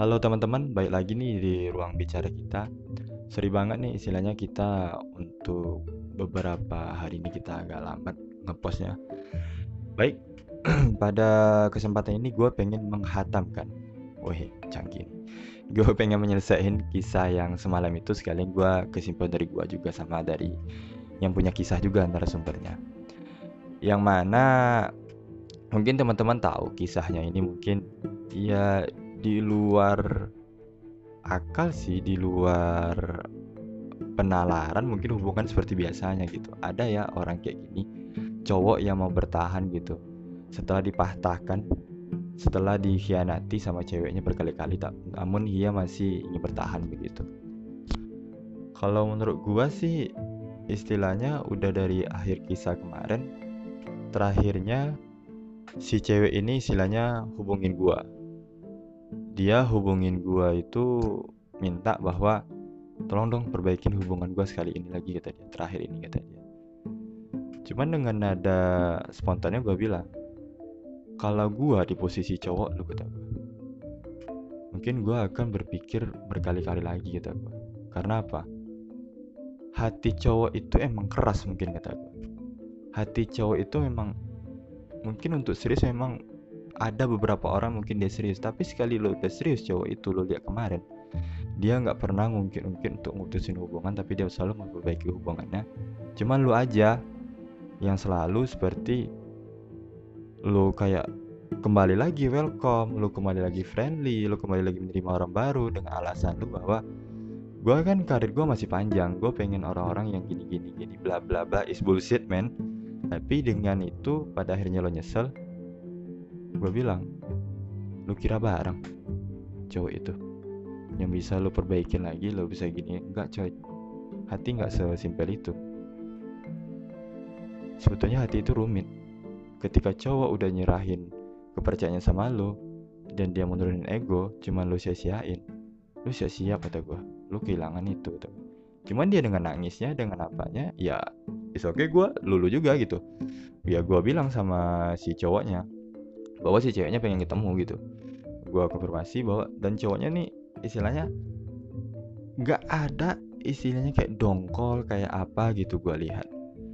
Halo teman-teman, baik lagi nih di ruang bicara kita. Seri banget nih istilahnya kita untuk beberapa hari ini kita agak lambat ngepostnya. Baik, pada kesempatan ini gue pengen menghatamkan. Wih, canggih. Gue pengen menyelesaikan kisah yang semalam itu sekalian gue kesimpulan dari gue juga sama dari yang punya kisah juga antara sumbernya. Yang mana mungkin teman-teman tahu kisahnya ini mungkin ya di luar akal sih di luar penalaran mungkin hubungan seperti biasanya gitu. Ada ya orang kayak gini cowok yang mau bertahan gitu. Setelah dipatahkan setelah dikhianati sama ceweknya berkali-kali tak namun dia masih ingin bertahan begitu. Kalau menurut gua sih istilahnya udah dari akhir kisah kemarin terakhirnya si cewek ini istilahnya hubungin gua dia hubungin gua itu minta bahwa tolong dong perbaikin hubungan gua sekali ini lagi kata dia terakhir ini kata dia. Cuman dengan nada spontannya gua bilang kalau gua di posisi cowok lu kata gua mungkin gua akan berpikir berkali-kali lagi kata gua. Karena apa? Hati cowok itu emang keras mungkin kata gua. Hati cowok itu memang mungkin untuk serius memang ada beberapa orang mungkin dia serius tapi sekali lo udah serius cowok itu lo lihat kemarin dia nggak pernah mungkin mungkin untuk ngutusin hubungan tapi dia selalu memperbaiki hubungannya. Cuman lo aja yang selalu seperti lo kayak kembali lagi welcome lo kembali lagi friendly lo kembali lagi menerima orang baru dengan alasan lo bahwa gue kan karir gue masih panjang gue pengen orang-orang yang gini gini gini bla bla bla is bullshit man. Tapi dengan itu pada akhirnya lo nyesel gue bilang lu kira bareng cowok itu? Yang bisa lo perbaikin lagi lo bisa gini? Enggak coy. Hati nggak sesimpel itu. Sebetulnya hati itu rumit. Ketika cowok udah nyerahin kepercayaan sama lo dan dia menurunin ego cuman lo sia-siain lu sia-sia kata gue lu kehilangan itu cuman dia dengan nangisnya dengan apanya ya is oke okay, gue lulu juga gitu. Ya gue bilang sama si cowoknya bahwa si ceweknya pengen ketemu gitu. Gue konfirmasi bahwa dan cowoknya nih istilahnya nggak ada istilahnya kayak dongkol kayak apa gitu gue lihat.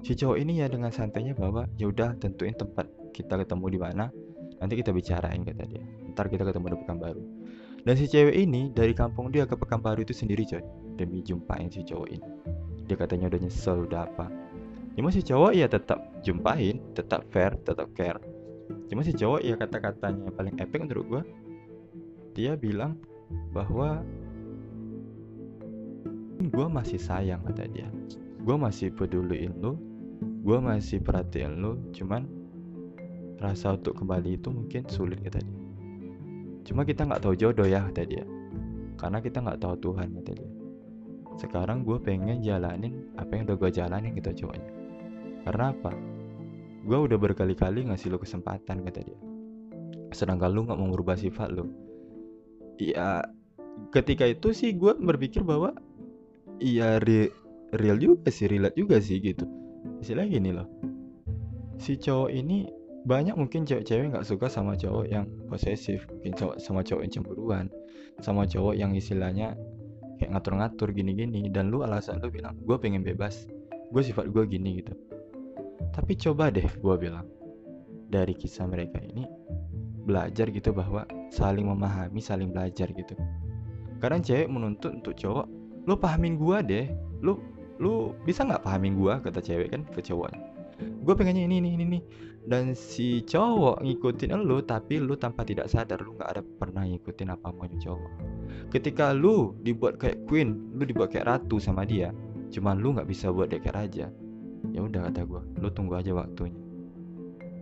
Si cowok ini ya dengan santainya bahwa ya udah tentuin tempat kita ketemu di mana nanti kita bicarain kata dia. Ntar kita ketemu di Pekanbaru. Dan si cewek ini dari kampung dia ke Pekanbaru itu sendiri coy. Demi jumpain si cowok ini. Dia katanya udah nyesel udah apa. Cuma si cowok ya tetap jumpain tetap fair tetap care cuma si cowok ya kata-katanya paling epic menurut gue dia bilang bahwa gue masih sayang kata dia. Gue masih peduliin lu gue masih perhatiin lu cuman rasa untuk kembali itu mungkin sulit kata dia. Cuma kita nggak tahu jodoh ya kata dia. Karena kita nggak tahu Tuhan kata dia. Sekarang gue pengen jalanin apa yang udah gue jalanin gitu cowoknya. Karena apa? Gue udah berkali-kali ngasih lo kesempatan kata dia. Sedangkan lu nggak mau merubah sifat lo. Iya, ketika itu sih gue berpikir bahwa iya re real juga sih, relate juga sih gitu. Istilah gini loh. Si cowok ini banyak mungkin cewek-cewek nggak suka sama cowok yang posesif, mungkin cowok sama cowok yang cemburuan, sama cowok yang istilahnya kayak ngatur-ngatur gini-gini dan lu alasan lu bilang gue pengen bebas gue sifat gue gini gitu tapi coba deh gue bilang dari kisah mereka ini belajar gitu bahwa saling memahami, saling belajar gitu. Karena cewek menuntut untuk cowok, lu pahamin gue deh, lu lu bisa nggak pahamin gue kata cewek kan ke cowoknya. Gue pengennya ini ini ini nih. Dan si cowok ngikutin lu tapi lu tanpa tidak sadar lu nggak ada pernah ngikutin apa maunya cowok. Ketika lu dibuat kayak queen, lu dibuat kayak ratu sama dia, cuman lu nggak bisa buat dia kayak raja ya udah kata gue lu tunggu aja waktunya.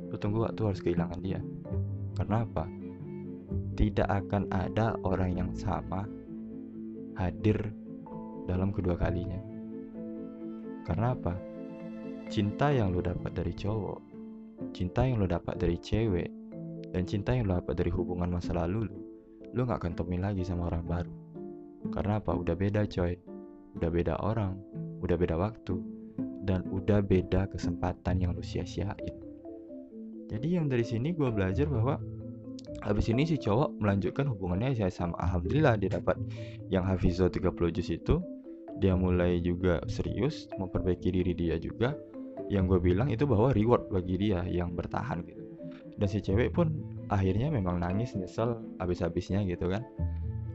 Lu tunggu waktu harus kehilangan dia. Karena apa? Tidak akan ada orang yang sama hadir dalam kedua kalinya. Karena apa? Cinta yang lu dapat dari cowok cinta yang lu dapat dari cewek dan cinta yang lu dapat dari hubungan masa lalu lu lu gak akan temuin lagi sama orang baru. Karena apa? Udah beda coy. Udah beda orang udah beda waktu dan udah beda kesempatan yang lu sia-siain. Jadi yang dari sini gue belajar bahwa habis ini si cowok melanjutkan hubungannya saya sama alhamdulillah dia dapat yang Hafizo 30 juz itu. Dia mulai juga serius memperbaiki diri dia juga. Yang gue bilang itu bahwa reward bagi dia yang bertahan gitu. Dan si cewek pun akhirnya memang nangis nyesel habis-habisnya gitu kan.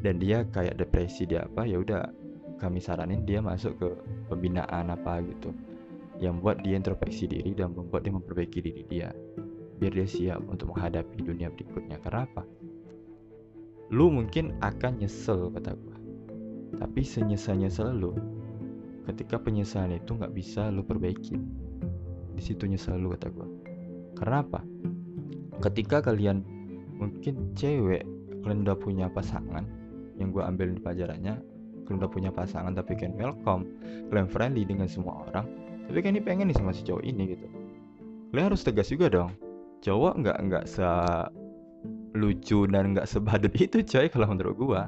Dan dia kayak depresi dia apa ya udah kami saranin dia masuk ke pembinaan apa gitu yang buat dia introspeksi diri dan membuat dia memperbaiki diri dia. Biar dia siap untuk menghadapi dunia berikutnya. Karena apa lu mungkin akan nyesel kata gue tapi senyesal-nyesal lu ketika penyesalan itu nggak bisa lu perbaiki. Di situ nyesal lu kata gue karena apa ketika kalian mungkin cewek kalian udah punya pasangan yang gue ambil di pelajarannya kalian udah punya pasangan tapi kalian welcome kalian friendly dengan semua orang tapi kan ini pengen nih sama si cowok ini gitu. Kalian harus tegas juga dong. Cowok nggak nggak se lucu dan nggak sebadut itu coy kalau menurut gua.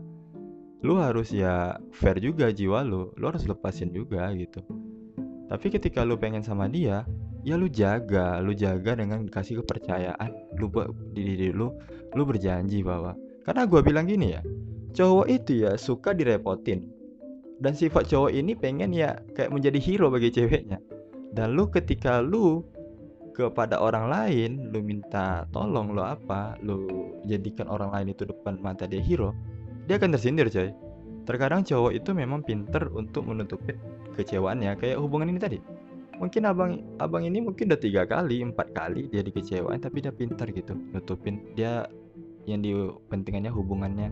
Lu harus ya fair juga jiwa lu. Lu harus lepasin juga gitu. Tapi ketika lu pengen sama dia ya lu jaga. Lu jaga dengan kasih kepercayaan lu buat diri, diri lu. Lu berjanji bahwa karena gua bilang gini ya cowok itu ya suka direpotin dan sifat cowok ini pengen ya kayak menjadi hero bagi ceweknya. Dan lu ketika lu kepada orang lain lu minta tolong lu apa lu jadikan orang lain itu depan mata dia hero dia akan tersindir coy. Terkadang cowok itu memang pinter untuk menutupi kecewaannya kayak hubungan ini tadi. Mungkin abang abang ini mungkin udah tiga kali empat kali dia dikecewain tapi dia pinter gitu nutupin. Dia yang di pentingannya hubungannya.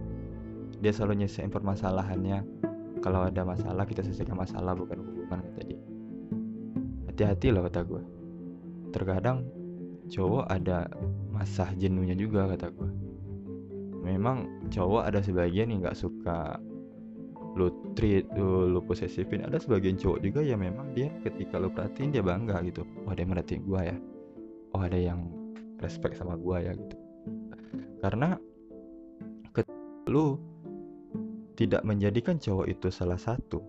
Dia selalu nyelesain permasalahannya kalau ada masalah kita selesaikan masalah bukan hubungan tadi hati-hati loh kata gue terkadang cowok ada masa jenuhnya juga kata gue memang cowok ada sebagian yang nggak suka lu treat lu, lu posesifin. Ada sebagian cowok juga yang memang dia ketika lu perhatiin dia bangga gitu. Oh ada yang merhatiin gue ya. Oh ada yang respect sama gue ya gitu. Karena lu tidak menjadikan cowok itu salah satu.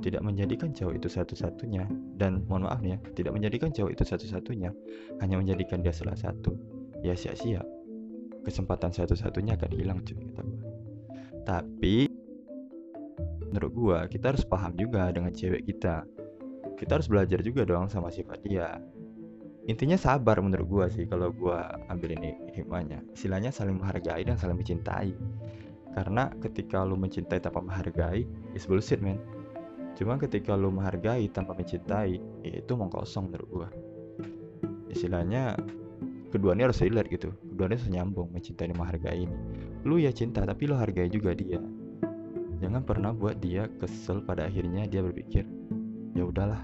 Tidak menjadikan cowok itu satu-satunya dan mohon maaf ya tidak menjadikan cowok itu satu-satunya hanya menjadikan dia salah satu. Ya siap-siap kesempatan satu-satunya akan hilang cuy kata gue tapi menurut gue kita harus paham juga dengan cewek kita. Kita harus belajar juga dong sama sifat dia. Intinya sabar menurut gue sih kalau gue ambil ini hikmahnya. Istilahnya saling menghargai dan saling mencintai karena ketika lu mencintai tanpa menghargai, is bullshit man. Cuma ketika lu menghargai tanpa mencintai, ya itu mau kosong menurut gua. Istilahnya keduanya harus relate gitu. Keduanya harus nyambung mencintai dan menghargai ini. Lu ya cinta tapi lu hargai juga dia. Jangan pernah buat dia kesel pada akhirnya dia berpikir, ya udahlah.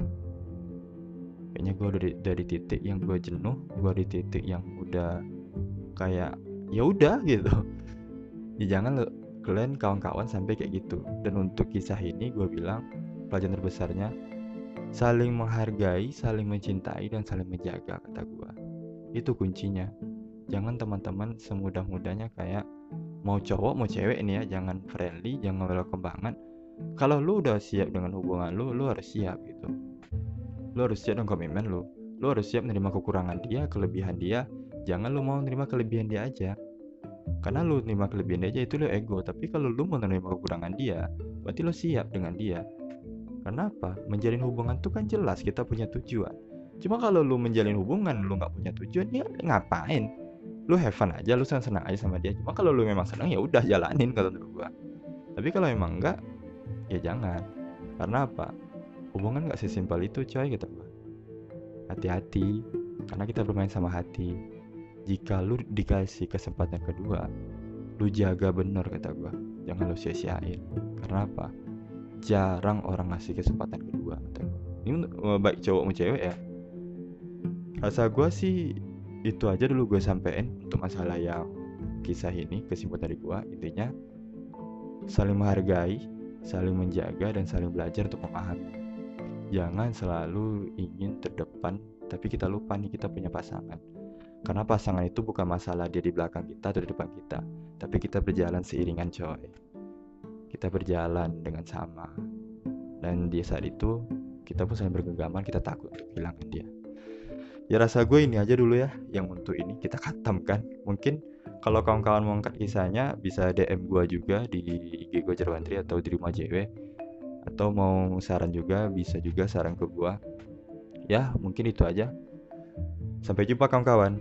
Kayaknya gue udah dari titik yang gue jenuh, gue di titik yang udah kayak ya udah gitu ya jangan kalian kawan-kawan sampai kayak gitu. Dan untuk kisah ini gue bilang pelajaran terbesarnya saling menghargai saling mencintai dan saling menjaga kata gue itu kuncinya. Jangan teman-teman semudah-mudahnya kayak mau cowok mau cewek ini ya jangan friendly jangan welcome banget kalau lu udah siap dengan hubungan lu lu harus siap gitu. Lu harus siap dengan komitmen lu. Lu harus siap menerima kekurangan dia kelebihan dia. Jangan lu mau menerima kelebihan dia aja karena lu nerima kelebihan dia aja itu lu ego. Tapi kalau lu menerima kekurangan dia berarti lu siap dengan dia. Karena apa? Menjalin hubungan tuh kan jelas kita punya tujuan. Cuma kalau lu menjalin hubungan lu nggak punya tujuan ya ngapain? Lu have fun aja lu senang senang aja sama dia. Cuma kalau lu memang senang ya udah jalanin menurut gua. Tapi kalau memang enggak ya jangan. Karena apa? Hubungan nggak sesimpel itu coy gitu gua. Hati-hati. Karena kita bermain sama hati jika lu dikasih kesempatan kedua lu jaga bener kata gue jangan lu sia-siain. Karena apa? Jarang orang ngasih kesempatan kedua kata gue ini baik cowok mau cewek ya. Rasa gue sih itu aja dulu gue sampein untuk masalah yang kisah ini kesimpulan dari gue intinya saling menghargai saling menjaga dan saling belajar untuk memahami jangan selalu ingin terdepan tapi kita lupa nih kita punya pasangan karena pasangan itu bukan masalah dia di belakang kita atau di depan kita, tapi kita berjalan seiringan coy. Kita berjalan dengan sama. Dan di saat itu kita pun saling bergenggaman, kita takut kehilangan dia. ya rasa gue ini aja dulu ya yang untuk ini kita katamkan mungkin kalau kawan-kawan mau angkat kisahnya bisa DM gue juga di IG gue Jarwantri atau di rumah JW atau mau saran juga bisa juga saran ke gue ya mungkin itu aja sampai jumpa kawan-kawan